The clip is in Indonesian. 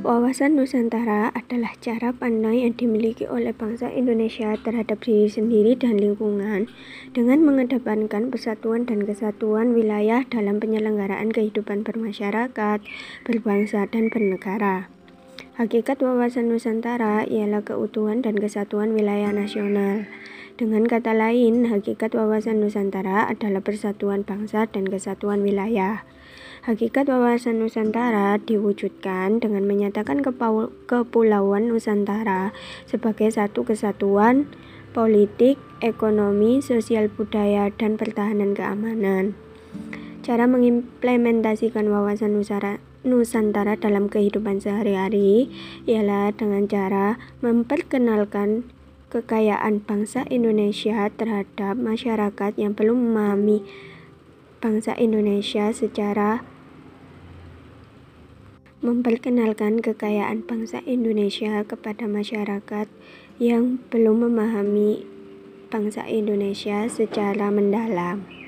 Wawasan Nusantara adalah cara pandang yang dimiliki oleh bangsa Indonesia terhadap diri sendiri dan lingkungan dengan mengedepankan persatuan dan kesatuan wilayah dalam penyelenggaraan kehidupan bermasyarakat, berbangsa, dan bernegara. Hakikat wawasan Nusantara ialah keutuhan dan kesatuan wilayah nasional. Dengan kata lain, hakikat wawasan Nusantara adalah persatuan bangsa dan kesatuan wilayah. Hakikat wawasan Nusantara diwujudkan dengan menyatakan kepulauan Nusantara sebagai satu kesatuan politik, ekonomi, sosial budaya, dan pertahanan keamanan. Cara mengimplementasikan wawasan Nusantara dalam kehidupan sehari-hari ialah dengan cara memperkenalkan kekayaan bangsa Indonesia terhadap masyarakat yang belum memahami bangsa Indonesia secara memperkenalkan kekayaan bangsa Indonesia kepada masyarakat yang belum memahami bangsa Indonesia secara mendalam.